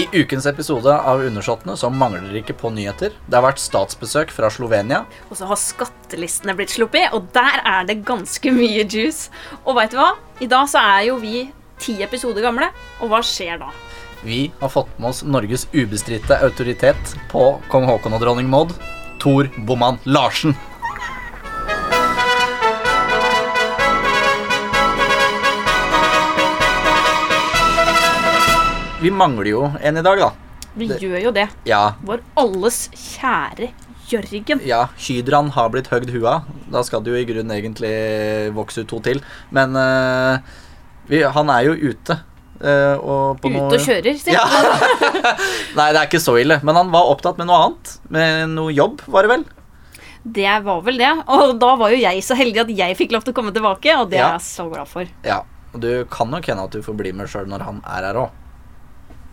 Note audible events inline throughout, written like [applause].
I ukens episode av Undersåttene så mangler det ikke på nyheter. Det har vært statsbesøk fra Slovenia. Og så har skattelistene blitt sluppet, og der er det ganske mye juice. Og veit du hva? I dag så er jo vi ti episoder gamle, og hva skjer da? Vi har fått med oss Norges ubestridte autoritet på kong Haakon og dronning Maud, Tor Boman Larsen. Vi mangler jo en i dag, da. Vi Det- gjør jo det. Ja, Vår alles kjære Jørgen. ja Hydraen har blitt høgd hua. Da skal det jo i grunnen egentlig vokse ut to til. Men uh, vi, han er jo ute. Uh, og på Ute noe og kjører, sier Ja. [laughs] Nei, det er ikke så ille. Men han var opptatt med noe annet. Med noe jobb, var det vel? Det var vel det. Og da var jo jeg så heldig at jeg fikk lov til å komme tilbake, og det Ja. er jeg så glad for. Ja. Og du kan nok hende at du får bli med sjøl når han er her òg.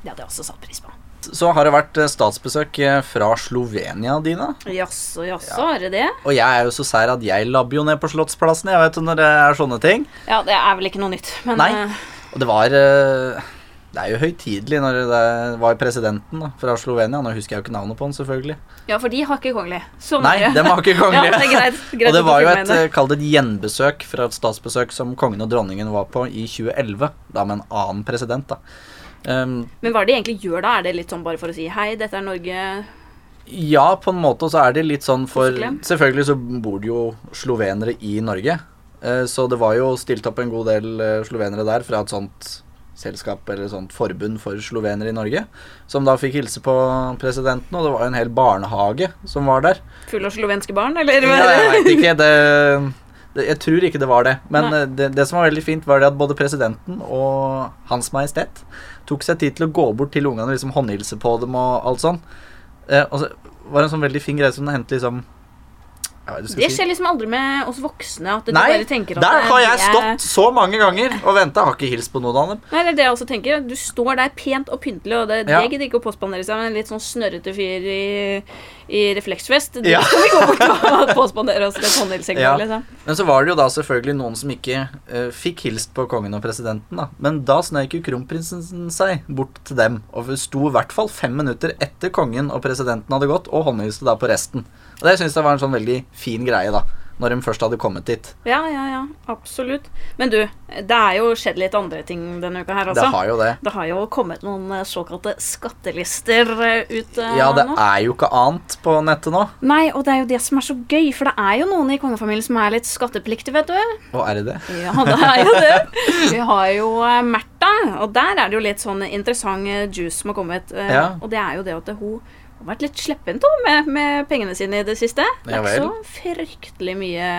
Det hadde jeg også satt pris på. Så har det vært eh, statsbesøk eh, fra Slovenia, Dina. Jaså, jaså, Ja. er det det? Og jeg er jo så sær at jeg labber jo ned på Slottsplassen jeg vet jo når det er sånne ting. Ja, det er vel ikke noe nytt, men Nei. eh, Og det var Det er jo høytidelig når det var presidenten da, fra Slovenia. Nå husker jeg jo ikke navnet på han, selvfølgelig. Ja, for de har ikke kongelig. Sånn Nei, de har ikke kongelig. [laughs] ja, det greit. [laughs] greit Og det var jo et, kall det et gjenbesøk fra et statsbesøk som kongen og dronningen var på i 2011. Da med en annen president, da. Um, Men hva er det de egentlig gjør da? Er det litt sånn bare for å si hei, dette er Norge ja, på en måte så er det litt sånn for Selvfølgelig så bor det jo slovenere i Norge. Eh, Så det var jo stilt opp en god del eh, slovenere der fra et sånt selskap eller sånt forbund for slovenere i Norge. Som da fikk hilse på presidenten, og det var en hel barnehage som var der. full av slovenske barn, eller? Ja, jeg veit ikke. Det, det, jeg tror ikke det var det. Men eh, det, det som var veldig fint, var det at både presidenten og Hans Majestet tok seg tid til å gå bort til ungene og liksom håndhilse på dem og alt sånn. Eh, og så var det en sånn veldig fin greie som det hendte liksom det Det skjer liksom aldri med oss voksne. At Nei, at der det- har jeg stått så mange ganger og venta. Har ikke hilst på noen av dem. Nei, det er det jeg også tenker. Du står der pent og pyntelig, og det, Ja. det gidder ikke å påspandere seg med en litt sånn snørrete fyr i, i refleksvest. Det Ja. skal vi gå bort og påspandere oss litt håndhilsing Ja. liksom. Men så var det jo da selvfølgelig noen som ikke uh, fikk hilst på kongen og presidenten. da Men da snek jo kronprinsen seg bort til dem og sto i hvert fall fem minutter etter kongen og presidenten hadde gått, og håndhilste da på resten. Og det syns jeg var en sånn veldig fin greie, da. Når de først hadde kommet dit. Ja, ja, ja. Absolutt. Men du, det er jo skjedd litt andre ting denne uka her, altså. Det har jo det. Det har jo kommet noen eh, såkalte skattelister eh, ut eh, Ja, det nå. er jo ikke annet på nettet nå. Nei, og det er jo det som er så gøy, for det er jo noen i kongefamilien som er litt skattepliktige, vet du. Og er det det? Ja, det er jo det. [laughs] Vi har jo eh, Märtha, og der er det jo litt sånn interessant juice som har kommet. Ja. Og det er jo det at hun har vært litt slepphendt med, med pengene sine i det siste. Det er ikke så fryktelig mye,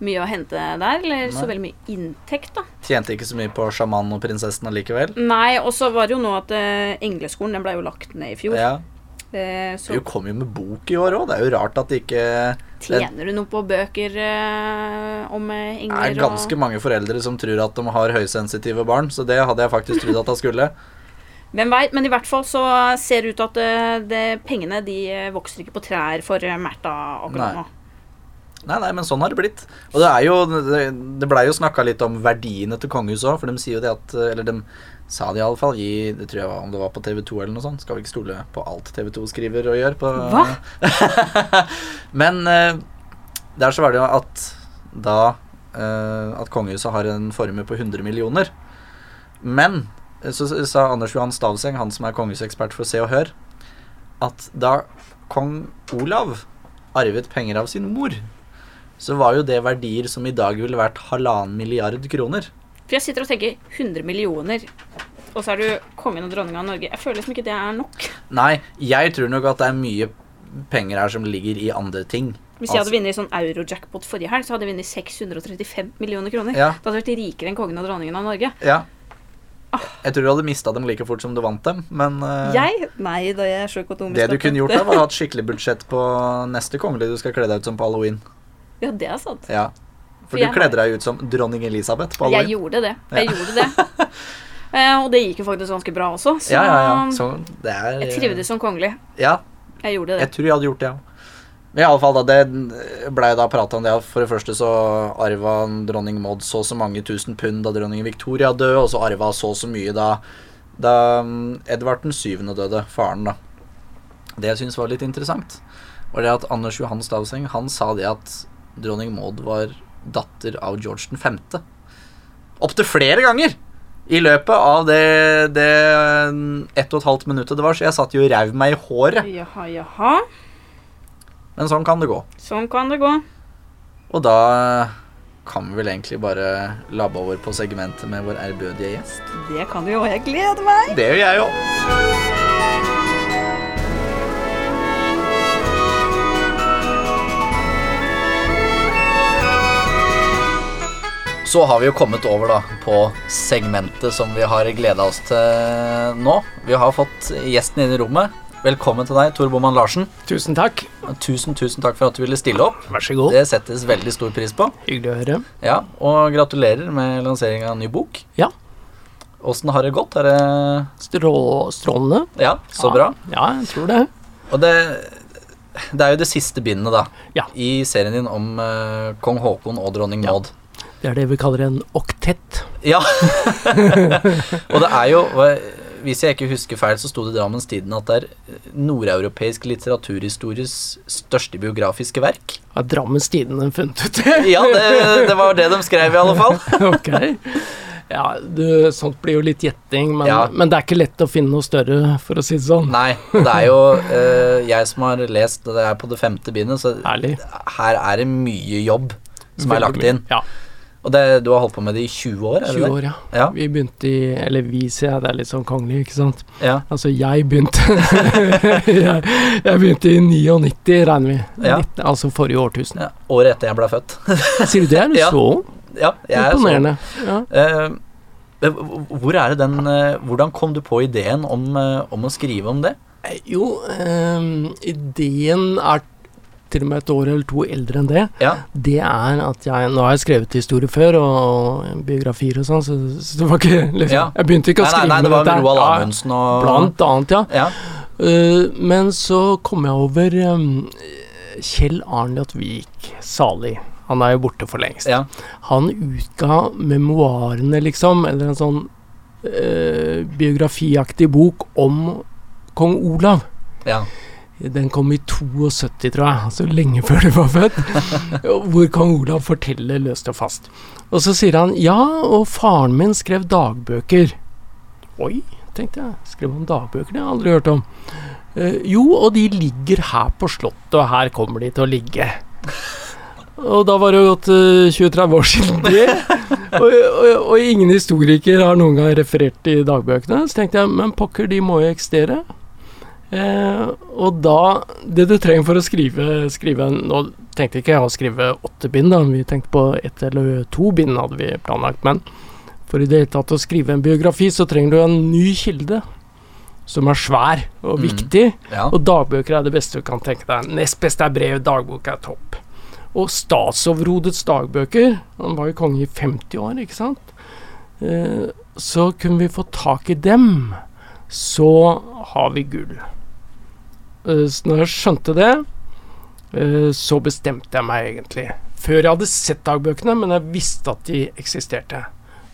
mye å hente der, eller så veldig mye inntekt, da. Tjente ikke så mye på sjamanen og prinsessen allikevel. Nei, og så var det jo nå at uh, Engleskolen den ble jo lagt ned i fjor. Ja. Det, så Du kom jo med bok i år òg. Det er jo rart at det ikke tjener du noe på bøker eh, om engler? Det er ganske mange foreldre som tror at de har høysensitive barn, så det hadde jeg faktisk trodd at jeg skulle. Hvem veit, men i hvert fall så ser det ut til at det, det, pengene de eh, vokser ikke på trær for eh, Märtha akkurat Nei. nå. Nei, nei, men sånn har det blitt. Og det er jo Det, det blei jo snakka litt om verdiene til kongehuset òg, for de sier jo det at Eller de sa det iallfall i Det tror jeg var om det var på TV2 eller noe sånt. Skal vi ikke stole på alt TV2 skriver og gjør på Hva? [laughs] Men eh, der så var det jo at da eh, At kongehuset har en formue på 100 millioner. Men eh, så sa Anders Johan Stavseng, han som er kongehusekspert for Se og Hør, at da kong Olav arvet penger av sin mor, så var jo det verdier som i dag ville vært halvannen milliard kroner. For jeg sitter og tenker 100 millioner, og så er du kongen og dronninga av Norge. Jeg føler liksom ikke det er nok. Nei, jeg tror nok at det er mye penger her som ligger i andre ting. Hvis jeg Altså- hadde vunnet sånn euro-jackpot forrige helg, så hadde jeg vunnet 635 millioner kroner. Ja. Da hadde jeg vært rikere enn kongen og dronningen av Norge. Ja. Jeg tror du hadde mista dem like fort som du vant dem, men uh, Jeg? Nei, da er så økonomisk. det du kunne gjort, da, var å ha et [laughs] skikkelig budsjett på neste kongelige du skal kle deg ut som på halloween. Ja, det er sant. Ja. For For du jeg kledde deg ut som dronning Elisabeth på Jeg gjorde det. Jeg gjorde det. uh, [laughs] og det gikk jo faktisk ganske bra også, så Ja, ja, ja. Så det er jeg trivdes som kongelig. Ja, Jeg gjorde det. Jeg tror jeg hadde gjort det, ja. Men i alle fall da, det blei da prata om det at for det første så arva dronning Maud så så mange tusen pund da dronning Victoria døde, og så arva så så mye da da mm, Edvard den syvende døde, faren, da. Det jeg syns var litt interessant, var det at Anders Johan Stavseng Han sa det at dronning Maud var datter av George den femte. Opptil flere ganger! I løpet av det, det mm, ett og et halvt minuttet det var, så jeg satt jo og reiv meg i håret. Jaha, jaha. Men sånn kan det gå. Sånn kan det gå. Og da kan vi vel egentlig bare labbe over på segmentet med vår ærbødige gjest. Det kan du jo, og jeg gleder meg. Det gjør jeg òg. Så har vi jo kommet over da på segmentet som vi har gleda oss til nå. Vi har fått gjesten inn i rommet. Velkommen til deg, Tor Boman Larsen. Tusen takk. Tusen, tusen takk for at du ville stille opp. Vær så god. Det settes veldig stor pris på. Hyggelig å høre. Ja, Og gratulerer med lansering av en ny bok. Ja. Åssen har det gått? Er det Strå, strålende. Ja, så ja. bra. Ja, jeg tror det. Og det, det er jo det siste bindet, da, Ja. i serien din om uh, kong Haakon og dronning Ja. Det er det vi kaller en oktett. Ja. [laughs] og det er jo Hvis jeg ikke husker feil, så sto det i Drammens Tiden at det er nordeuropeisk litteraturhistories største biografiske verk. Har Drammens Tidende funnet ut? [laughs] Ja, det, det var det de skrev, i alle fall. [laughs] ok. Ja, du, sånt blir jo litt gjetting, men, Ja. men det er ikke lett å finne noe større, for å si det sånn. Nei, det er jo uh, jeg som har lest det er på det femte bindet, så Ærlig. her er det mye jobb som er lagt inn. Ja. Og det, du har holdt på med det i 20 år? er det 20 år, ja. Ja. Vi begynte i Eller vi, sier jeg, det er litt sånn kongelig, ikke sant. Ja. Altså, jeg begynte [laughs] jeg, jeg begynte i 99, regner vi. Ja. 19, altså forrige årtusen. ja. Året etter jeg ble født. [laughs] Sier du det? Er du så ung? ja, jeg er så Imponerende. Ja. Eh, hvor er det den uh, Hvordan kom du på ideen om, uh, om å skrive om det? Eh, Jo, ideen er til og med et år eller to eldre enn det. Ja, Det er at jeg Nå har jeg skrevet historie før, og biografier og sånn, så, så det var ikke [laughs] liksom Ja. Jeg begynte ikke å skrive Nei, nei, nei, det var med. Roald Amundsen og Blant annet, ja. Eh, men så kom jeg over um, Kjell Arnljot Vik, salig. Han er jo borte for lengst. ja, Han utga memoarene, liksom, eller en sånn uh, biografiaktig bok om kong Olav. ja. Den kom i 72, tror jeg, altså lenge før du var født. [laughs] hvor kong Olav forteller løst og fast. Og så sier han ja, og faren min skrev dagbøker. Oi, tenkte jeg. Skrev han dagbøker? Det har jeg aldri hørt om. Eh, jo, og de ligger her på Slottet, og her kommer de til å ligge. Og da var det jo gått eh, 20-30 år siden det. [laughs] Og, og, og ingen historiker har noen gang referert i dagbøkene. Så tenkte jeg, men pokker, de må jo eksistere. Eh, og da Det du trenger for å skrive, skrive Nå tenkte ikke jeg å skrive åtte bind, da. Vi tenkte på ett eller to bind hadde vi planlagt. Men for i det hele tatt å skrive en biografi, så trenger du en ny kilde. Som er svær og Mm. viktig. ja. Og dagbøker er det beste du kan tenke deg. Nest beste er brev, dagbok er topp. Og statsoverhodets dagbøker Han var jo konge i 50 år, ikke sant? Eh, så kunne vi få tak i dem, så har vi gull. Eh, så når jeg skjønte det, eh, så bestemte jeg meg egentlig. Før jeg hadde sett dagbøkene, men jeg visste at de eksisterte.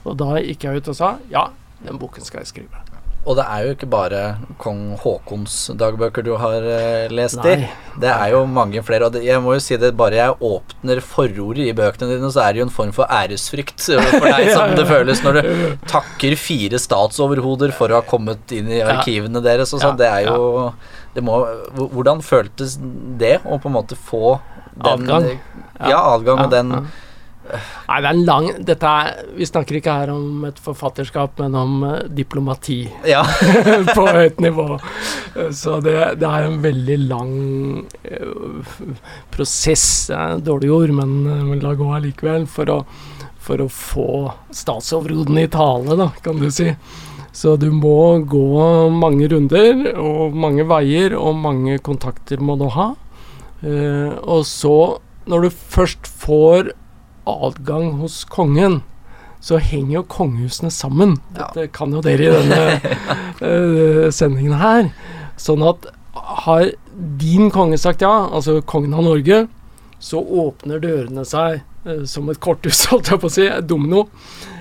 Og da gikk jeg ut og sa ja, den boken skal jeg skrive. Og det er jo ikke bare kong Haakons dagbøker du har lest lest i. Det er jo mange flere. Og jeg må jo si det, bare jeg åpner forordet i bøkene dine, så er det jo en form for æresfrykt for deg, [laughs] som det føles når du takker fire statsoverhoder for å ha kommet inn i arkivene deres og sånn. Det er jo må, Hvordan føltes det å på en måte få den Adgang. Ja, adgang og den ja. Nei, det er en lang Dette er Vi snakker ikke her om et forfatterskap, men om uh, diplomati Ja. [laughs] på høyt nivå. Eh, Så det, det er en veldig lang uh, prosess, det er dårlig ord, men, eh, men la gå allikevel, for å, for å få statsoverhodene i tale, da, kan du si. Så du må gå mange runder, og mange veier, og mange kontakter må du ha. Eh, og så, når du først får adgang hos kongen, så henger jo kongehusene sammen. Ja. Dette kan jo dere i denne [laughs] eh, sendingen her. Sånn at har din konge sagt ja, altså kongen av Norge, så åpner dørene seg eh, som et korthus, [laughs] holdt jeg på å si, domino,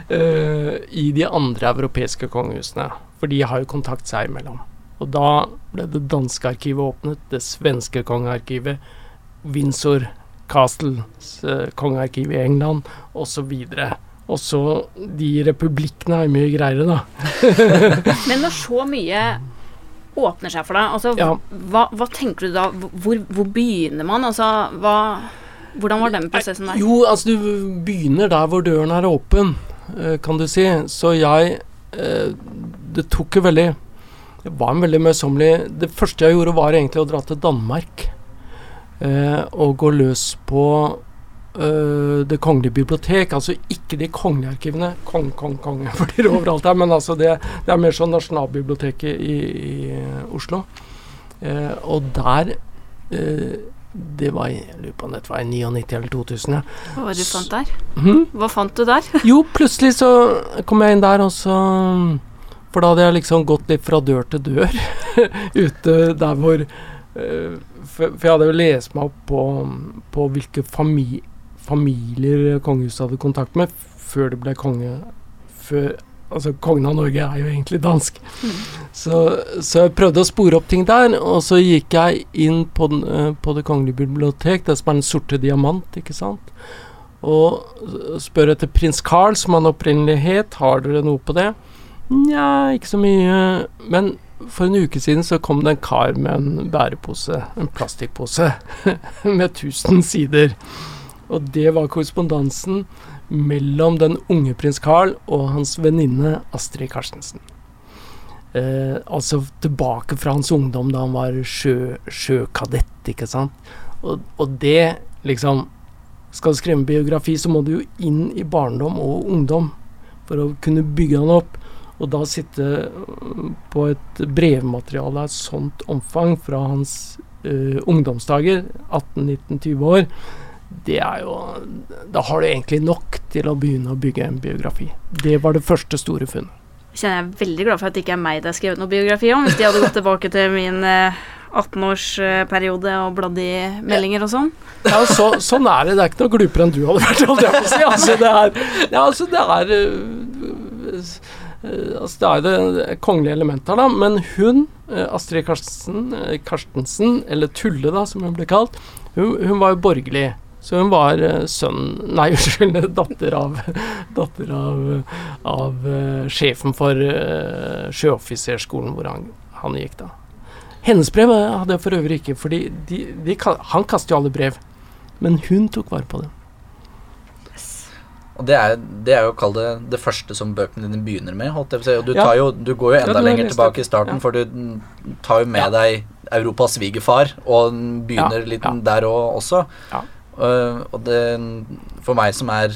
eh, i de andre europeiske kongehusene. For de har jo kontakt seg imellom. Og da ble det danske arkivet åpnet, det svenske kongearkivet, Windsor Castles uh, kongearkiv i England, osv. Og så de republikkene er mye greiere, da. [laughs] Men når så mye åpner seg for deg, altså, Ja. hva, hva tenker du da? Hvor, hvor begynner man? Altså, hva, hvordan var den prosessen der? Jo, altså du begynner der hvor døren er åpen, kan du si. Så jeg eh, Det tok jo veldig Det var en veldig møysommelig Det første jeg gjorde, var egentlig å dra til Danmark. eh, og gå løs på eh, Det kongelige bibliotek. Altså ikke de kongelige arkivene. Kong, kong, konge [laughs] blir overalt her. Men altså det, det er mer sånn Nasjonalbiblioteket i, i Oslo. Eh, og der eh, det var, jeg lurer på om dette var i 99 eller 2000. Ja. Hva var det du fant der? Mm? Hva fant du der? [laughs] Jo, plutselig så kom jeg inn der, og så For da hadde jeg liksom gått litt fra dør til dør [laughs] ute der hvor uh, for, for jeg hadde jo lest meg opp på, på hvilke fami, familier kongehuset hadde kontakt med før det ble konge. Før, altså Kongen av Norge er jo egentlig dansk. Så, så jeg prøvde å spore opp ting der, og så gikk jeg inn på, den, eh, på Det kongelige bibliotek, det som er Den sorte diamant, ikke sant. Og spør etter prins Carl, som han opprinnelig het. Har dere noe på det? Nja, ikke så mye. Men for en uke siden så kom det en kar med en bærepose, en plastikkpose, [laughs] med 1000 sider. Og det var korrespondansen mellom den unge prins Carl og hans venninne Astrid Carstensen. Eh, altså tilbake fra hans ungdom da han var sjø, sjøkadett, ikke sant. Og, og det liksom Skal du skrive biografi, så må du jo inn i barndom og ungdom for å kunne bygge han opp. Og da sitte øh, på et brevmateriale av et sånt omfang fra hans øh, ungdomsdager, 18-19-20 år, det er jo Da har du egentlig nok til å begynne å bygge en biografi. Det var det første store funnet. kjenner jeg er veldig glad for at det ikke er meg det er skrevet noe biografi om. Hvis de hadde gått tilbake til min eh, 18-årsperiode og bladd i meldinger og sånn. Ja, så, sånn er det. Det er ikke noe glupere enn du hadde vært, holdt jeg på å si. Altså, det er, ja, altså, det er øh, øh, altså, Det er det kongelige elementet her, da. Men hun, Astrid Karstensen, Karstensen, eller Tulle, da, som hun ble kalt, hun, hun var jo borgerlig. Så hun var øh, sønn Nei, [laughs] unnskyld, datter av Datter av, av øh, sjefen for øh, sjøoffiserskolen hvor han, han gikk, da. Hennes brev eh, hadde jeg for øvrig ikke, ka- han kaster jo alle brev. Men hun tok vare på det. Og det er, det er jo å kalle det det første som bøkene dine begynner med. Holdt jeg på å si. Og du, Ja. tar jo, du går jo enda ja, lenger tilbake i starten, Ja. for du tar jo med Ja. deg Europas svigerfar, og begynner Ja, litt ja. der òg også. Ja. Uh, og det For meg som er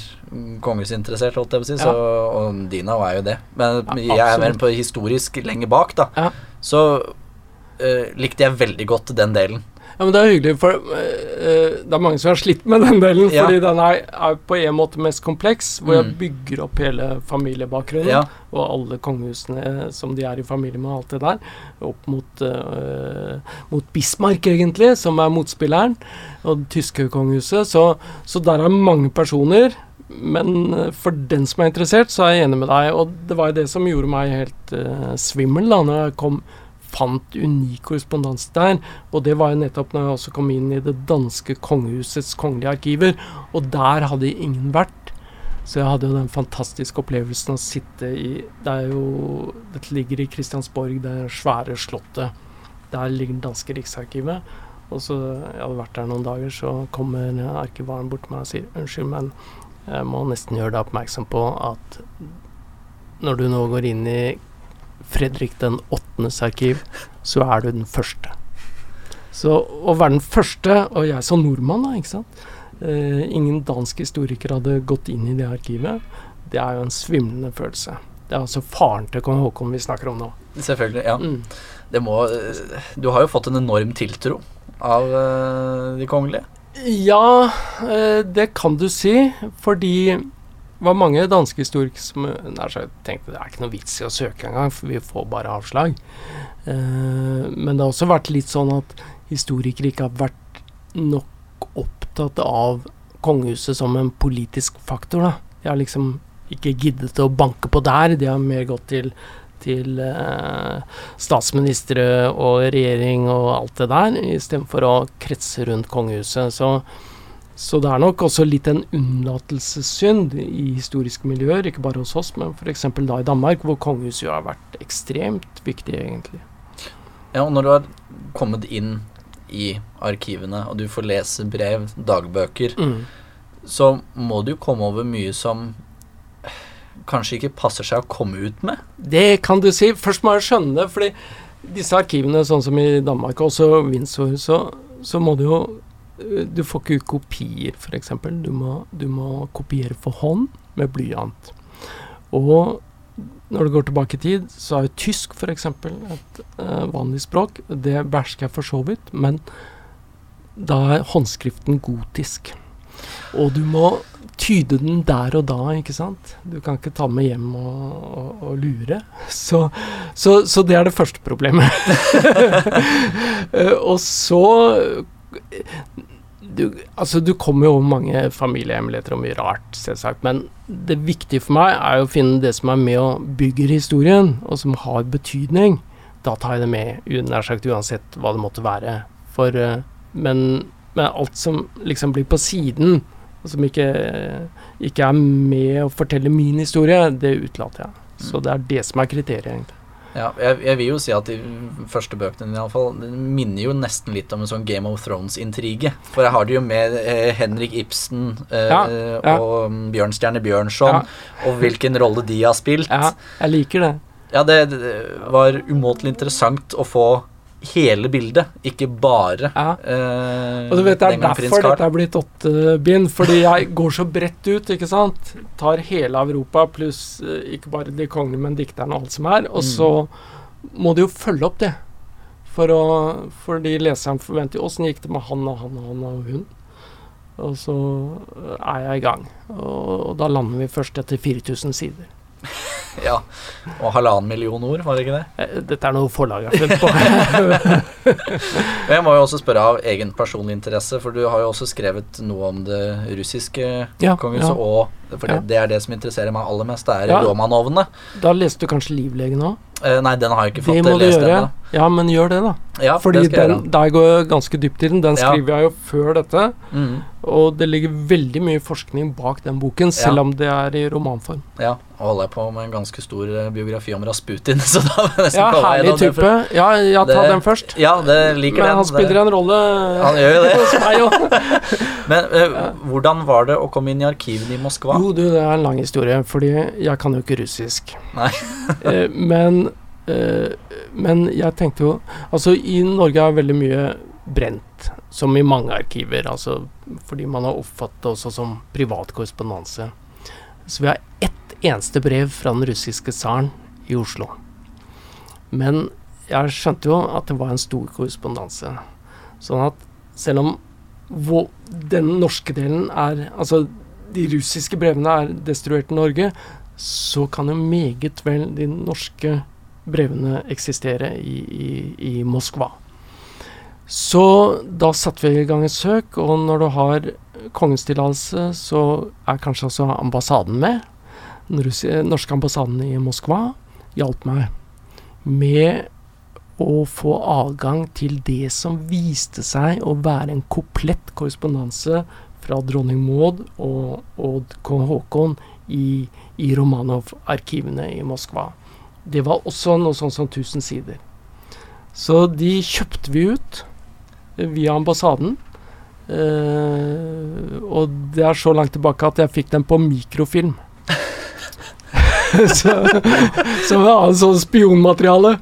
kongehusinteressert, holdt jeg på å si, så, og Dina er jo det, men jeg er mer på historisk lenger bak, da, så uh, likte jeg veldig godt den delen. Ja, men Det er hyggelig, for uh, det er mange som har slitt med den delen. Ja. Fordi den er, er på en måte mest kompleks, hvor jeg Mm. bygger opp hele familiebakgrunnen. Ja. Og alle kongehusene som de er i familie med, alt det der. Opp mot, uh, mot Bismarck, egentlig, som er motspilleren. Og det tyske kongehuset. Så, så der er mange personer. Men eh, for den som er interessert, så er jeg enig med deg. Og det var jo det som gjorde meg helt uh, svimmel da når jeg kom fant unik korrespondanse der. Og det var jo nettopp når jeg også kom inn i det danske kongehusets kongelige arkiver. Og der hadde ingen vært. Så jeg hadde jo den fantastiske opplevelsen å sitte i Det er jo Dette ligger i Kristiansborg, det svære slottet. Der ligger det danske riksarkivet. Og så Jeg hadde vært der noen dager, så kommer arkivaren bort til meg og sier unnskyld, men jeg må nesten gjøre deg oppmerksom på at når du nå går inn i Fredrik den åttendes arkiv, så er du den første. Så å være den første, og jeg som nordmann, da, ikke sant eh, Ingen dansk historiker hadde gått inn i det arkivet. Det er jo en svimlende følelse. Det er altså faren til kong Haakon vi snakker om nå. Selvfølgelig. ja Mm. Det må Du har jo fått en enorm tiltro av uh, de kongelige. Ja, eh, det kan du si, fordi var mange danske historikere som nær sagt tenkte det er ikke noe vits i å søke engang, for vi får bare avslag. Uh, men det har også vært litt sånn at historikere ikke har vært nok opptatt av kongehuset som en politisk faktor. Da. De har liksom ikke giddet å banke på der, de har mer gått til til eh, statsministre og regjering og alt det der, istedenfor å kretse rundt kongehuset. Så, så det er nok også litt en unnlatelsessynd i historiske miljøer, ikke bare hos oss, men f.eks. da i Danmark, hvor kongehuset jo har vært ekstremt viktig, egentlig. Ja, og når du har kommet inn i arkivene, og du får lese brev, dagbøker, Mm. så må du jo komme over mye som kanskje ikke passer seg å komme ut med. Det kan du si. Først må jeg skjønne det, fordi disse arkivene, sånn som i Danmark, også Windsor, så, så må du jo Du får ikke kopier, f.eks. Du, du må kopiere for hånd med blyant. Og når du går tilbake i tid, så er jo tysk f.eks. et uh, vanlig språk. Det bæsjer jeg for så vidt, men da er håndskriften gotisk. Og du må tyde den der og da, ikke sant. Du kan ikke ta med hjem og, og, og lure. [laughs] Så, så, så det er det første problemet. uh, [laughs] og så du, altså du kommer jo over mange familiehemmeligheter og mye rart, selvsagt. Men det viktige for meg er jo å finne det som er med og bygger historien, og som har betydning. Da tar jeg det med, nær sagt uansett hva det måtte være. For, eh, men, men alt som liksom blir på siden, og som ikke, ikke er med å fortelle min historie, det utelater jeg. Så det er det som er kriteriet, egentlig. Ja, jeg, jeg vil jo si at de første bøkene i alle fall, minner jo nesten litt om en sånn Game of Thrones-intrige. For jeg har det jo med eh, Henrik Ibsen eh, Ja, ja. og mm, Bjørnstjerne Bjørnson, Ja. og hvilken rolle de har spilt. Ja, jeg liker det. Ja, det, det var umåtelig interessant å få hele bildet, ikke bare Ja. eh, Og du vet, det er derfor dette er blitt åtte bind. Fordi jeg går så bredt ut, ikke sant. Tar hele Europa pluss eh, ikke bare de kongelige, men dikterne og alt som er. Og Mm. så må du jo følge opp det. For å, fordi leseren forventer jo åssen gikk det med han og han og han og hun. Og så er jeg i gang. Og, og da lander vi først etter 4000 sider. [laughs] Ja, og halvannen million ord, var det ikke det? Eh, Dette er noe forlaget har funnet på. [laughs] Jeg må jo også spørre av egen personlig interesse, for du har jo også skrevet noe om det russiske Ja, kongehuset, ja. og for det, det er det som interesserer meg aller mest, det er Ja. Romanovene. Da leste du kanskje Livlegen òg? Eh, nei, den har jeg ikke Det fått må du lest gjøre. ennå. Ja, men gjør det, da. Ja, Fordi det den, der går jeg ganske dypt i den. Den skriver jeg jo før dette. Mm, Og det ligger veldig mye forskning bak den boken, selv Ja. om det er i romanform. ja, og holder jeg på med en ganske stor eh, biografi om Rasputin, [laughs] så da vil jeg nesten Ja, kalle herlig type. først. Ja, ja, ta Det- den først. Ja, det liker Men den. han spiller det. en rolle Han gjør jo det. [laughs] hos meg òg. [laughs] Men eh, hvordan var det å komme inn i arkivene i Moskva? Jo, du, det er en lang historie, fordi jeg kan jo ikke russisk. Nei. Eh, men, men jeg tenkte jo Altså, i Norge er veldig mye brent, som i mange arkiver. Altså fordi man har oppfattet det også som privat korrespondanse. Så vi har ett eneste brev fra den russiske tsaren i Oslo. Men jeg skjønte jo at det var en stor korrespondanse. Sånn at selv om den norske delen er Altså, de russiske brevene er destruert i Norge, så kan jo meget vel de norske brevene eksistere i, i, i Moskva. Så da satte vi i gang et søk, og når du har kongens tillatelse, så er kanskje også ambassaden med. Den norske ambassaden i Moskva hjalp meg med å få adgang til det som viste seg å være en komplett korrespondanse fra dronning Maud og, og kong Haakon i, i Romanov-arkivene i Moskva. Det var også noe sånt som 1000 sider. Så de kjøpte vi ut via ambassaden. Uh, og det er så langt tilbake at jeg fikk den på mikrofilm. [laughs] så, så ja, sånn spionmateriale.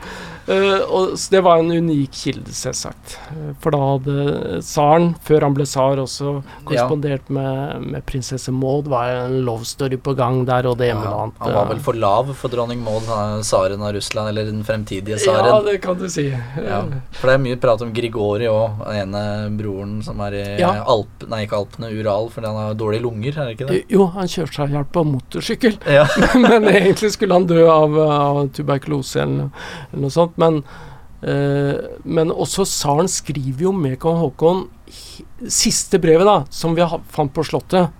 Eh, og, så det var en unik kilde, selvsagt. Eh, For da hadde tsaren, før han ble tsar, også korrespondert med, med prinsesse Maud. Var en love story på gang der, og det ene og det annet. han var vel for lav for dronning Maud, tsaren av Russland, eller den fremtidige tsaren. Ja, det kan du si. Ja, for det er mye prat om Grigori og den ene broren som er i Ja. Alp, nei, ikke Alpene, Ural, fordi han har dårlige lunger, er det ikke det? Jo, han kjørte seg i hjel på motorsykkel. Ja. [laughs] men egentlig skulle han dø av, av tuberkulose eller, eller noe sånt. Men, eh, men også tsaren skriver jo med kong Haakon siste brevet, da, som vi fant på Slottet.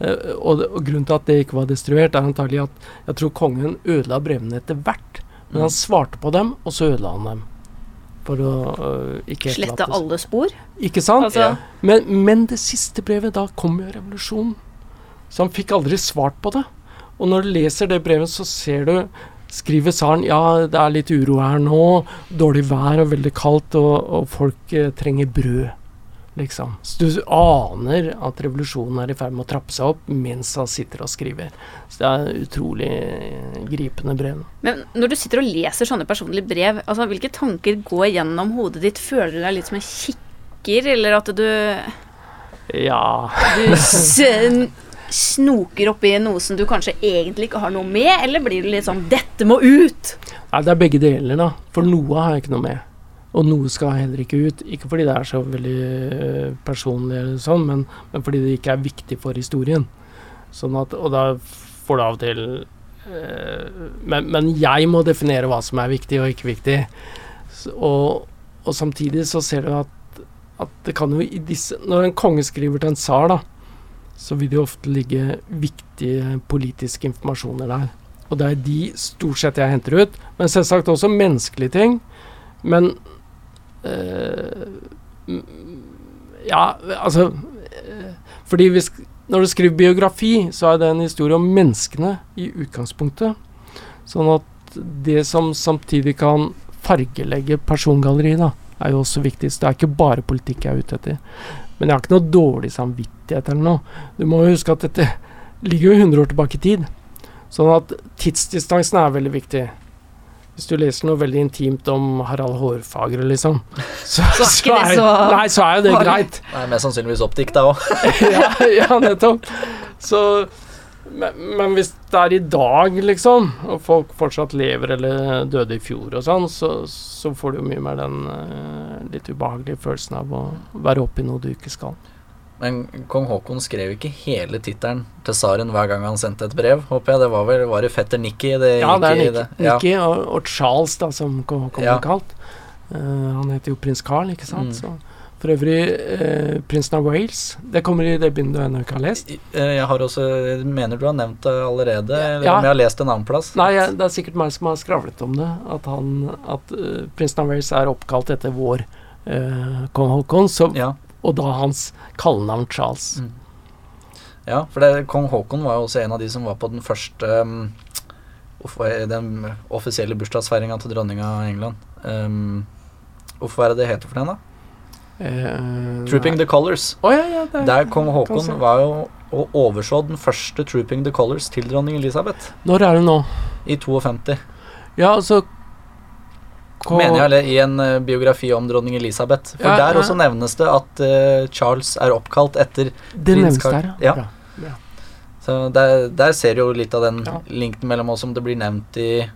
Eh, og, og grunnen til at det ikke var destruert, er antagelig at jeg tror kongen ødela brevene etter hvert. Men han svarte på dem, og så ødela han dem. For å uh, ikke Slette alle spor. Ikke sant? Altså, Ja. Men, men det siste brevet, da kom jo revolusjonen. Så han fikk aldri svart på det. Og når du leser det brevet, så ser du Skriver tsaren ja, det er litt uro her nå, dårlig vær og veldig kaldt, og, og folk eh, trenger brød, liksom. Så du aner at revolusjonen er i ferd med å trappe seg opp mens han sitter og skriver. Så det er utrolig eh, gripende brev. Men når du sitter og leser sånne personlige brev, altså hvilke tanker går gjennom hodet ditt? Føler du deg litt som en kikker, eller at du, Ja du [laughs] snoker oppi noe som du kanskje egentlig ikke har noe med, eller blir det litt sånn 'Dette må ut'? Nei, det er begge deler, da. For noe har jeg ikke noe med. Og noe skal heller ikke ut. Ikke fordi det er så veldig øh, personlig, eller sånn, men, men fordi det ikke er viktig for historien. Sånn at, og da får du av og til øh, men, men jeg må definere hva som er viktig og ikke viktig. Og, og samtidig så ser du at, at det kan jo i disse Når en konge skriver til en tsar, da, så vil det ofte ligge viktige politiske informasjoner der. Og det er de stort sett jeg henter ut. Men selvsagt også menneskelige ting. Men mm, Ja, altså øh, Fordi hvis, når du skriver biografi, så er det en historie om menneskene i utgangspunktet. Sånn at det som samtidig kan fargelegge persongalleriet, da, er jo også viktig. Så det er ikke bare politikk jeg er ute etter. Men jeg har ikke noe dårlig samvittighet eller noe. Du må jo huske at dette ligger jo 100 år tilbake i tid. Sånn at tidsdistansen er veldig viktig. Hvis du leser noe veldig intimt om Harald Hårfagre, liksom, [laughs] så, Så er ikke det så Nei, så er jo det greit. Nei, mest sannsynligvis oppdikta òg. [laughs] ja, ja, nettopp. Så men, men hvis det er i dag, liksom, og folk fortsatt lever eller døde i fjor og sånn, så, så får du jo mye mer den uh, litt ubehagelige følelsen av å være oppi noe du ikke skal. Men kong Haakon skrev ikke hele tittelen til tsaren hver gang han sendte et brev, håper jeg. Det var vel var det fetter Nikki det Ja, det er Nikki, Ja. Nikki og, og Charles, da, som kong Haakon Ja. kalt. Uh, han heter jo prins Carl, ikke sant. Mm. Så, for øvrig, eh, prinsen av Wales. Det kommer i det bindet du ennå ikke har lest. Eh, Jeg har også Mener du har nevnt det allerede, eller Ja. om jeg har lest en annen plass? Nei, jeg, det er sikkert meg som har skravlet om det. At, han, at uh, prinsen av Wales er oppkalt etter vår uh, kong Haakon, Ja. og da hans kallenavn Charles. Mm. Ja, for det, kong Haakon var jo også en av de som var på den første um, Den offisielle bursdagsfeiringa til dronninga av England. Um, Hvorfor er det det heter for den, da? Eh, Trooping the Colors. Oh, ja, ja, det er- Der kong Haakon var jo og overså den første Trooping the Colors til dronning Elisabeth Når er det nå? i 52. Ja, altså Mener jeg, eller i en uh, biografi om dronning Elisabeth. For Ja, der også nevnes det at uh, Charles er oppkalt etter Det nevnes der, Ja. ja. Så der, der ser du jo litt av den linken mellom oss som det blir nevnt i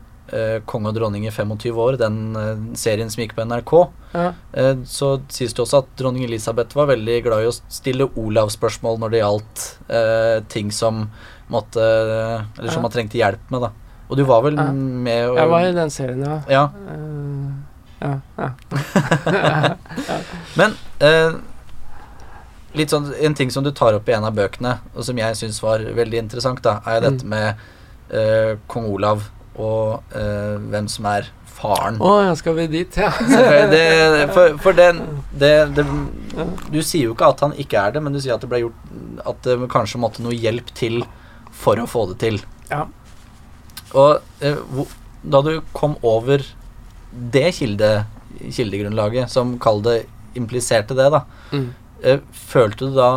Konge og dronning i 25 år, den eh, serien som gikk på NRK. Ja. Eh, så sies det også at dronning Elisabeth var veldig glad i å stille Olav-spørsmål når det gjaldt eh, ting som måtte Eller som Ja. man trengte hjelp med, da. Og du var vel Ja. med og Jeg var i den serien, ja. Ja. Eh, ja, ja. [laughs] Men eh, litt sånn En ting som du tar opp i en av bøkene, og som jeg syns var veldig interessant, da, er jo dette Mm. med eh, kong Olav og uh, hvem som er faren. Å ja, skal vi dit, ja. [laughs] Det, for for det, det, det Du sier jo ikke at han ikke er det, men du sier at det ble gjort At det kanskje måtte noe hjelp til for å få det til. Ja. Og uh, da du kom over det kilde, kildegrunnlaget, som kall det impliserte det, da, Mm. uh, følte du da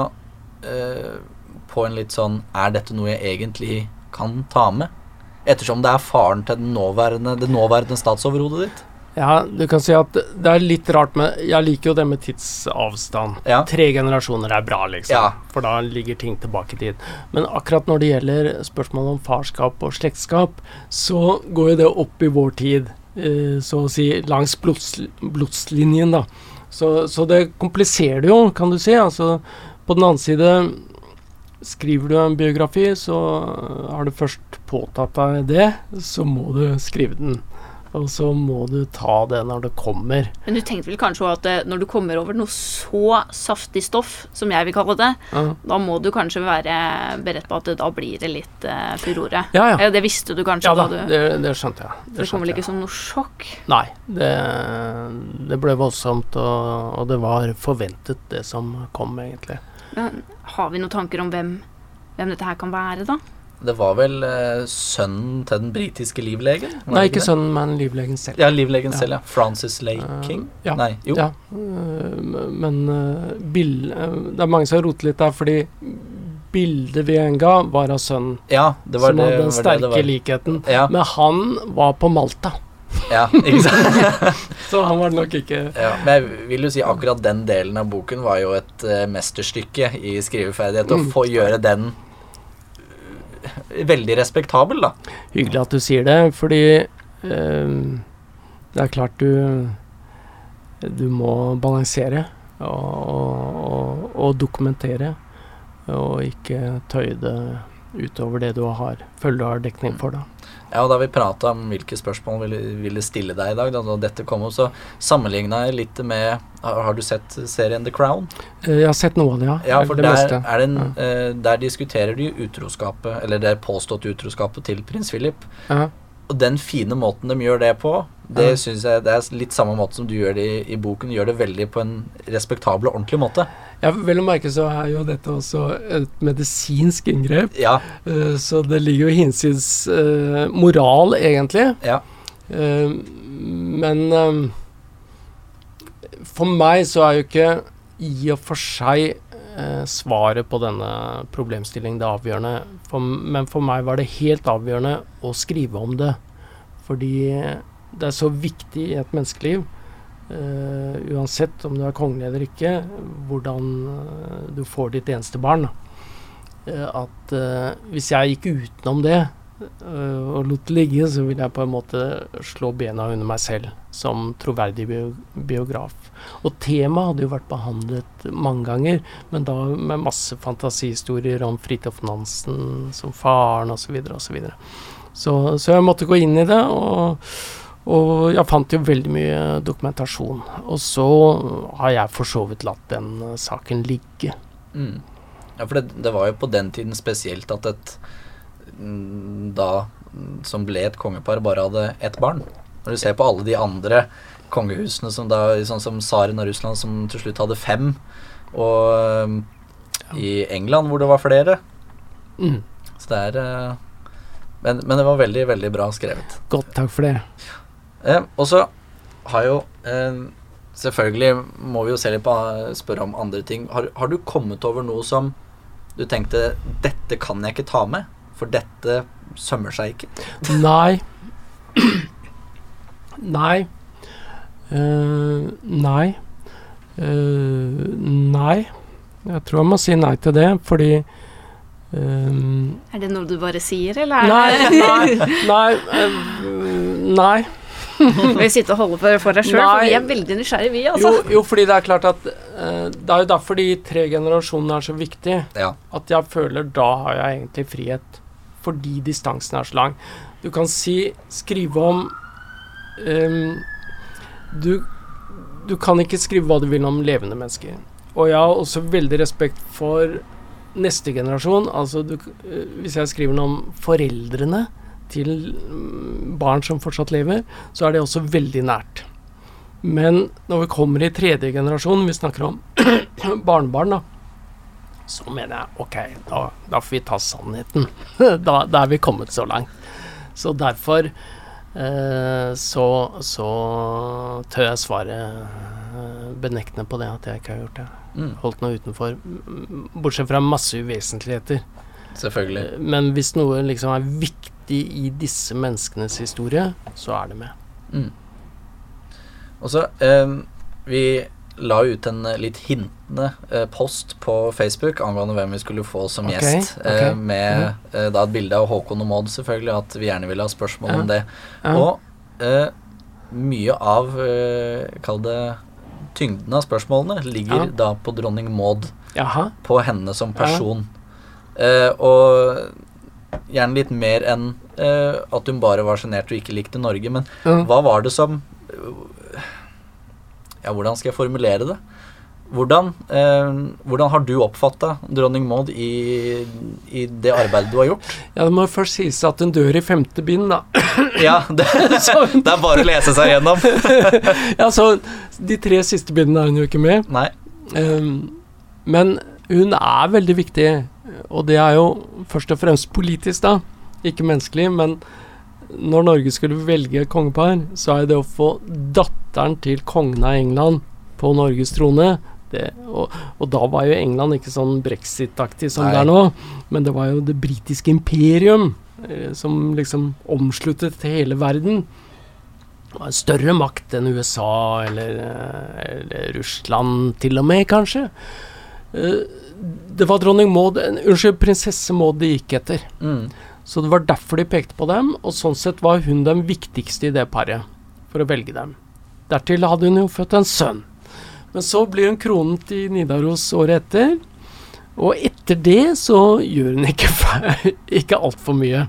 på en litt sånn Er dette noe jeg egentlig kan ta med? Ettersom det er faren til den nåværende, det nåværende statsoverhodet ditt? Ja, du kan si at det er litt rart med Jeg liker jo det med tidsavstand. Ja. Tre generasjoner er bra, liksom. Ja. For da ligger ting tilbake i tid. Men akkurat når det gjelder spørsmål om farskap og slektskap, så går jo det opp i vår tid. eh, så å si langs blods, blodslinjen, da. Så, så det kompliserer det jo, kan du si. Altså, på den annen side Skriver du en biografi, så har du først påtatt deg det, så må du skrive den. Og så må du ta det når det kommer. Men du tenkte vel kanskje at eh, når du kommer over noe så saftig stoff, som jeg vil kalle det, Ja. da må du kanskje være beredt på at det, da blir det litt uh, furore. Ja, ja. Det visste du kanskje Ja da, da du det, det skjønte jeg. Det kom vel ikke som noe sjokk? Nei, det, det ble voldsomt, og, og det var forventet, det som kom, egentlig. Men har vi noen tanker om hvem, hvem dette her kan være, da? Det var vel eh, sønnen til den britiske livlegen? Nei, ikke det? sønnen, men livlegen selv. Ja, livlegen Ja. selv, ja. Francis Lake Eh, King? ja. Nei, jo. Ja, Uh, men uh, bill, øh, det er mange som har rotet litt der, fordi bildet vi en ga, var av sønnen. Ja, det var som det, hadde den det sterke det likheten. Ja, Men han var på Malta, ja, [laughs] ikke sant? [laughs] så han var nok ikke Ja, men jeg vil jo si akkurat den delen av boken var jo et eh, mesterstykke i skriveferdighet. Å Mm. få gjøre den eh, veldig respektabel, da. hyggelig at du sier det, fordi eh, det er klart du Du må balansere og, og, og dokumentere, og ikke tøye det utover det du har, føler du har dekning for, da. Ja, og Da vi prata om hvilke spørsmål vi ville stille deg i dag, da, dette kom opp, så sammenligna jeg litt med Har, du sett serien The Crown? Eh, Jeg har sett noe av det, ja. Ja, for det der, er det en, ja. der diskuterer de utroskapet, eller det påståtte utroskapet til prins Philip. Ja. Og den fine måten de gjør det på, det Ja. synes jeg det er litt samme måte som du gjør det i, i boken. Gjør det veldig på en respektabel og ordentlig måte. Ja, vel å merke så er jo dette også et medisinsk inngrep, Ja, Uh, så det ligger jo hinsides uh, moral, egentlig. ja. Uh, men for meg så er jo ikke i og for seg svaret på denne problemstillingen det avgjørende. For, men for meg var det helt avgjørende å skrive om det. Fordi det er så viktig i et menneskeliv, eh, uansett om du er kongelig eller ikke, hvordan uh, du får ditt eneste barn. Eh, at hvis jeg gikk utenom det, og lot det ligge, så ville jeg på en måte slå bena under meg selv som troverdig bio biograf. Og temaet hadde jo vært behandlet mange ganger, men da med masse fantasihistorier om Fridtjof Nansen som faren osv. osv. Så, så jeg måtte gå inn i det, og, og jeg fant jo veldig mye dokumentasjon. Og så har jeg for så vidt latt den øh, saken ligge. Mm. Ja, for det, det var jo på den tiden spesielt at et mm, da mm, som ble et kongepar, bare hadde ett barn. Når du ser på alle de andre kongehusene, som da, sånn som tsaren av Russland, som til slutt hadde fem, og i England hvor det var flere. Mm. Så det er eh, men, men det var veldig, veldig bra skrevet. Godt, takk for det. Eh, og så har jo eh, Selvfølgelig må vi jo se litt på spørre om andre ting. Har, har du kommet over noe som du tenkte Dette kan jeg ikke ta med, for dette sømmer seg ikke? Nei. Nei. Uh, nei. Uh, nei. Jeg tror jeg må si nei til det, fordi um, Er det noe du bare sier, eller Nei, nei, [laughs] nei, uh, nei. [laughs] Vil sitter sitte og holde for, for deg sjøl? For vi er veldig nysgjerrige, vi, altså. jo, fordi det er klart at uh, Det er jo derfor de tre generasjonene er så viktige. Ja. At jeg føler da har jeg egentlig frihet. Fordi distansen er så lang. Du kan si Skrive om um, du, du kan ikke skrive hva du vil om levende mennesker. Og jeg har også veldig respekt for neste generasjon. Altså du, eh, hvis jeg skriver noe om foreldrene til mm, barn som fortsatt lever, så er det også veldig nært. Men når vi kommer i tredje generasjon, vi snakker om [clears throat] barnebarn, da, så mener jeg ok, da, da får vi ta sannheten. [laughs] da, da er vi kommet så langt. Så derfor eh, så, så tør jeg svare eh, benektende på det at jeg ikke har gjort det. Mm, Holdt noe utenfor. mm, Bortsett fra masse uvesentligheter. selvfølgelig. Eh, Men hvis noe liksom er viktig i disse menneskenes historie, så er det med. Mm. Og så eh, Vi la ut en eh, litt hintende eh, post på Facebook angående hvem vi skulle få som okay, gjest. ok, Eh, med eh, da et bilde av Håkon og Maud, selvfølgelig, at vi gjerne ville ha spørsmål Ja. om det. Ja. Og eh, mye av Kall det tyngden av spørsmålene ligger Ja. da på dronning Maud. Jaha. På henne som person. Eh, og gjerne litt mer enn uh, at hun bare var sjenert og ikke likte Norge, men Ja. hva var det som Ja, hvordan skal jeg formulere det? Hvordan, uh, hvordan har du oppfatta dronning Maud i, i det arbeidet du har gjort? Ja, det må først sies at hun dør i femte bind, da. [laughs] Ja, det, [laughs] det er bare å lese seg gjennom. [laughs] ja, så de tre siste bindene er hun jo ikke med. Nei. Um, men hun er veldig viktig, og det er jo først og fremst politisk, da. Ikke menneskelig, men når Norge skulle velge kongepar, så er det å få datteren til kongen av England på Norges trone det, og, og da var jo England ikke sånn brexit-aktig som det er nå, men det var jo det britiske imperium eh, som liksom omsluttet hele verden. Det var en større makt enn USA eller, eh, eller Russland til og med, kanskje. Eh, Det var dronning Maud Unnskyld, prinsesse Maud de gikk etter. Mm. Så det var derfor de pekte på dem, og sånn sett var hun den viktigste i det paret, for å velge dem. Dertil hadde hun jo født en sønn. Men så blir hun kronet i Nidaros året etter, og etter det så gjør hun ikke, [laughs] ikke altfor mye.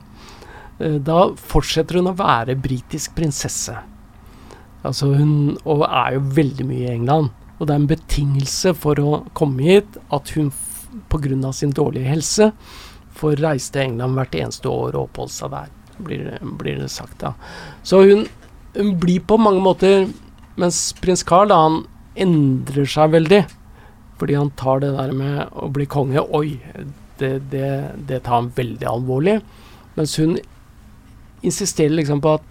Eh, Da fortsetter hun å være britisk prinsesse. Altså hun og er jo veldig mye i England. Og det er en betingelse for å komme hit at hun pga. sin dårlige helse får reise til England hvert eneste år og oppholde seg der, blir, blir det sagt da. Så hun, hun blir på mange måter Mens prins Carl da, han endrer seg veldig. Fordi han tar det der med å bli konge Oi, det, det, det tar han veldig alvorlig. Mens hun insisterer liksom på at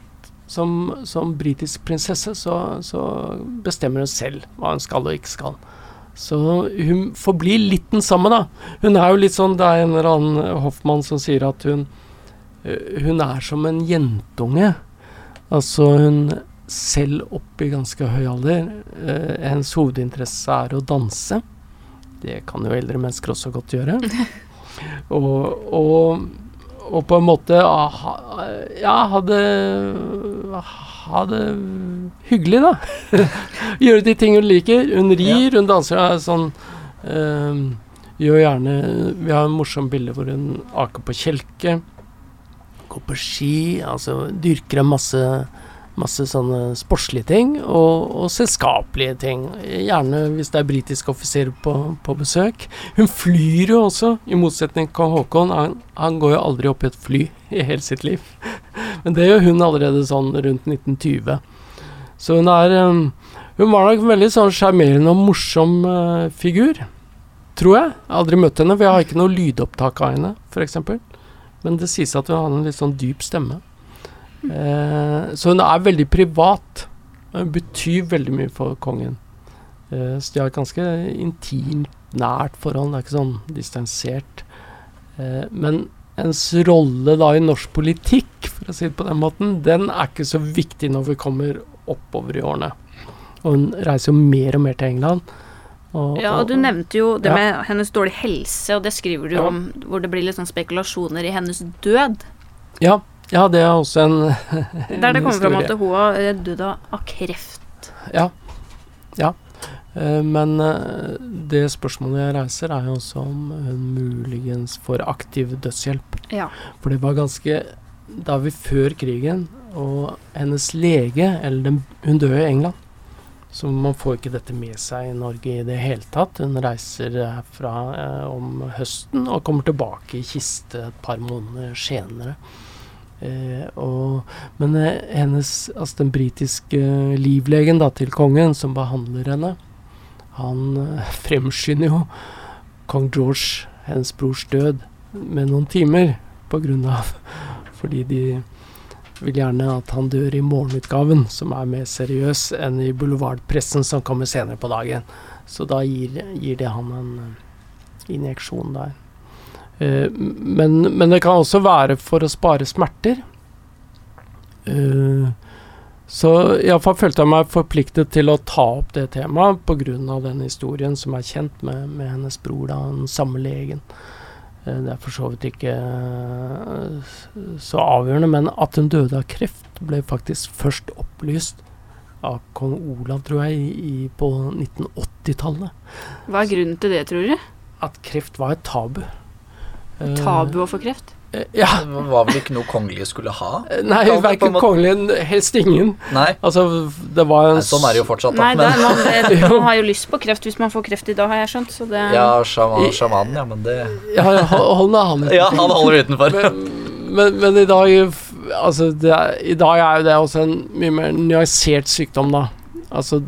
som, som britisk prinsesse så, så bestemmer hun selv hva hun skal og ikke skal. Så hun forblir litt den samme, da. Hun er jo litt sånn Det er en eller annen hoffmann som sier at hun øh, Hun er som en jentunge. Altså hun selv opp i ganske høy alder Eh, Hennes hovedinteresse er å danse. Det kan jo eldre mennesker også godt gjøre. [laughs] og, og, og på en måte ah, Ja, det Ha det hyggelig, da. [laughs] Gjøre de ting hun liker. Hun rir, hun danser er sånn øh, Gjør gjerne Vi har en morsom bilde hvor hun aker på kjelke. Går på ski. Altså dyrker en masse Masse sånne sportslige ting, og, og selskapelige ting. Gjerne hvis det er britiske offiserer på, på besøk. Hun flyr jo også, i motsetning til Haakon. Han, han går jo aldri opp i et fly i hele sitt liv. [laughs] Men det gjør hun allerede sånn rundt 1920. Så hun er um, Hun var nok en veldig sånn sjarmerende og morsom uh, figur. Tror jeg. Jeg har aldri møtt henne, for jeg har ikke noe lydopptak av henne, f.eks. Men det sies at hun hadde en litt sånn dyp stemme. Eh, så hun er veldig privat. Hun betyr veldig mye for kongen. Eh, så de har et ganske intimt, nært forhold. Det er ikke sånn distansert. Eh, men hennes rolle da i norsk politikk, for å si det på den måten, den er ikke så viktig når vi kommer oppover i årene. Og hun reiser jo mer og mer til England. Og, Ja, og du nevnte jo det Ja. med hennes dårlige helse, og det skriver du Ja. om, hvor det blir litt sånn spekulasjoner i hennes død. ja, ja, det er også en, [laughs] Der det kommer fram at hun har dødd av- kreft. Ja. ja. Eh, Men eh, det spørsmålet jeg reiser, er jo også om hun muligens får aktiv dødshjelp. Ja. For det var ganske Da vi før krigen, og hennes lege eller den, Hun døde i England. Så man får ikke dette med seg i Norge i det hele tatt. Hun reiser herfra eh, om høsten og kommer tilbake i kiste et par måneder senere. Eh, og, men eh, hennes, altså den britiske livlegen da, til kongen, som behandler henne, han eh, [laughs] fremskynder jo kong George, hennes brors død, med noen timer på grunn av [laughs] Fordi de vil gjerne at han dør i morgenutgaven, som er mer seriøs enn i boulevardpressen som kommer senere på dagen. Så da gir, gir det han en eh, injeksjon der. Eh, men, men det kan også være for å spare smerter. Eh, så iallfall følte jeg meg forpliktet til å ta opp det temaet pga. den historien som er kjent med, med hennes bror, da, den samme legen. Eh, Det er for så vidt ikke så avgjørende, men at hun døde av kreft, ble faktisk først opplyst av kong Olav, tror jeg, i, i, på 1980-tallet. Hva er grunnen til det, tror du? At kreft var et tabu. Eh, Tabu å få kreft? Eh, Ja. Det var vel ikke noe kongelige skulle ha? Nei, på en verken kongelige, kongelig, helst ingen. Nei, Altså, det var en Nei sånn er det jo fortsatt, da. Nei, det, Men, man, det, [laughs] man har jo lyst på kreft hvis man får kreft i dag, har jeg skjønt. Så det ja, sjama- sjamanen, ja, men det Ja, ja, hold nå han Ja, han holder utenfor. Men, men, men i dag Altså, det er, i dag er jo det også en mye mer nyansert sykdom, da. Altså,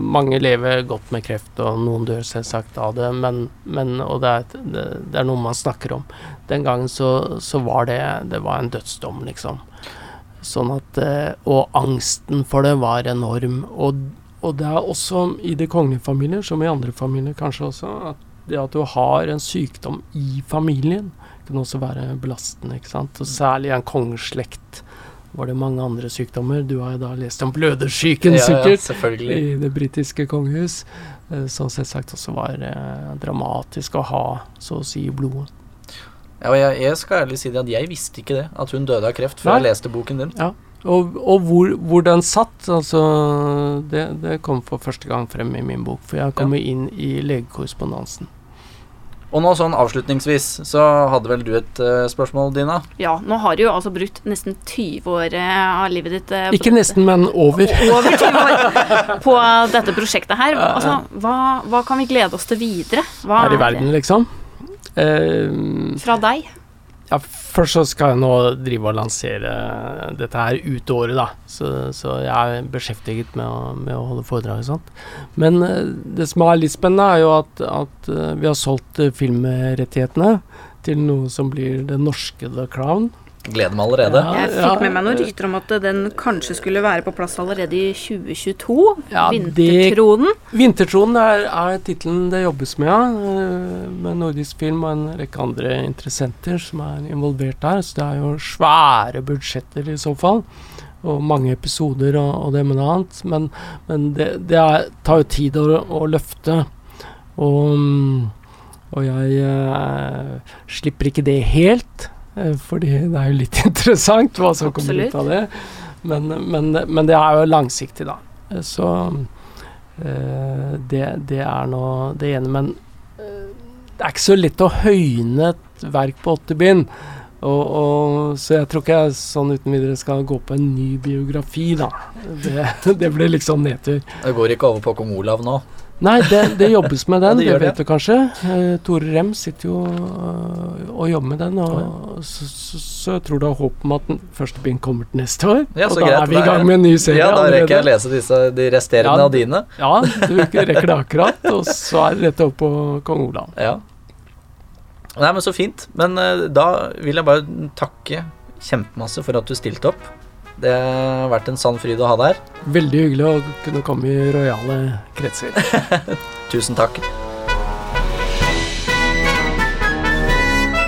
mange lever godt med kreft, og noen dør selvsagt av det, men, men Og det er, det, det er noe man snakker om. Den gangen så, så var det Det var en dødsdom, liksom. Sånn at eh, Og angsten for det var enorm. Og, og det er også i de kongelige familier, som i andre familier kanskje også, at det at du har en sykdom i familien, kan også være belastende. ikke sant? Og særlig en kongeslekt var det mange andre sykdommer. Du har jo da lest om blødersyken, Ja, ja, sikkert, ja, i det britiske kongehus. eh, Som selvsagt også var eh, dramatisk å ha, så å si, i blodet. Ja, og jeg, jeg skal ærlig si det at jeg visste ikke det, at hun døde av kreft, før Nei. jeg leste boken din. Og, og hvor, hvor den satt, altså det, det kom for første gang frem i min bok. For jeg kom ja. inn i legekorrespondansen. Og nå sånn avslutningsvis, så hadde vel du et uh, spørsmål, Dina? Ja, nå har du jo altså brutt nesten 20 år uh, av livet ditt uh, Ikke nesten, men over. [laughs] Over 20 år på dette prosjektet her. Altså, hva, hva kan vi glede oss til videre? Hva Her i er verden, liksom. Fra deg? Ja, først så skal jeg nå drive og lansere dette her ut året, da. Så, så jeg er beskjeftiget med å, med å holde foredrag og sånt. Men eh, det som er litt spennende, er jo at, at eh, vi har solgt eh, filmrettighetene til noe som blir det norske The Crown. Gleder meg allerede. Ja. Jeg fikk med meg noen rykter om at den kanskje skulle være på plass allerede i 2022. Ja, det- Vintertronen. Vintertronen er, er tittelen det jobbes med, ja. eh, Med Nordisk Film og en rekke andre interessenter som er involvert der. Så det er jo svære budsjetter i så fall. Og mange episoder og, og det med noe annet. Men, men det, det er, tar jo tid å, å løfte. Og, og jeg eh, slipper ikke det helt. Eh, Fordi det er jo litt [laughs] interessant hva som kommer Absolutt. ut av det. Men, men, men det er jo langsiktig, da. Eh, Så eh, det, det er nå det ene. Men eh, det er ikke så lett å høyne et verk på åtte bind. Og, og, så jeg tror ikke jeg sånn uten videre skal gå på en ny biografi, da. Det, [laughs] det blir liksom nedtur. Det går ikke over på kong Olav nå. Nei, det, det jobbes med [laughs] Ja, den, det det, det. vet du kanskje. Eh, Tore Rem sitter jo øh, og jobber med den, og så, så, så jeg tror det er håp om at den første bind kommer til neste år. Ja, og da greit, er vi i gang med en ny serie Ja, da rekker jeg å lese disse, de resterende Ja, av dine. Ja, du rekker det akkurat, og så er det rett opp på kong Olav. Ja. Nei, men så fint. Men uh, da vil jeg bare takke kjempemasse for at du stilte opp. Det har vært en sann fryd å ha deg her. Veldig hyggelig å kunne komme i rojale kretser. [laughs] Tusen takk.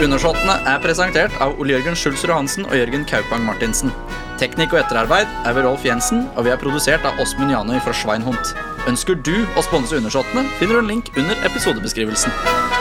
Undersåttene er presentert av Ole Jørgen Schulzrud Hansen og Jørgen Kaupang Martinsen. Teknikk og etterarbeid er ved Rolf Jensen, og vi er produsert av Åsmund Janøy fra Schweinhund. Ønsker du å sponse Undersåttene, finner du en link under episodebeskrivelsen.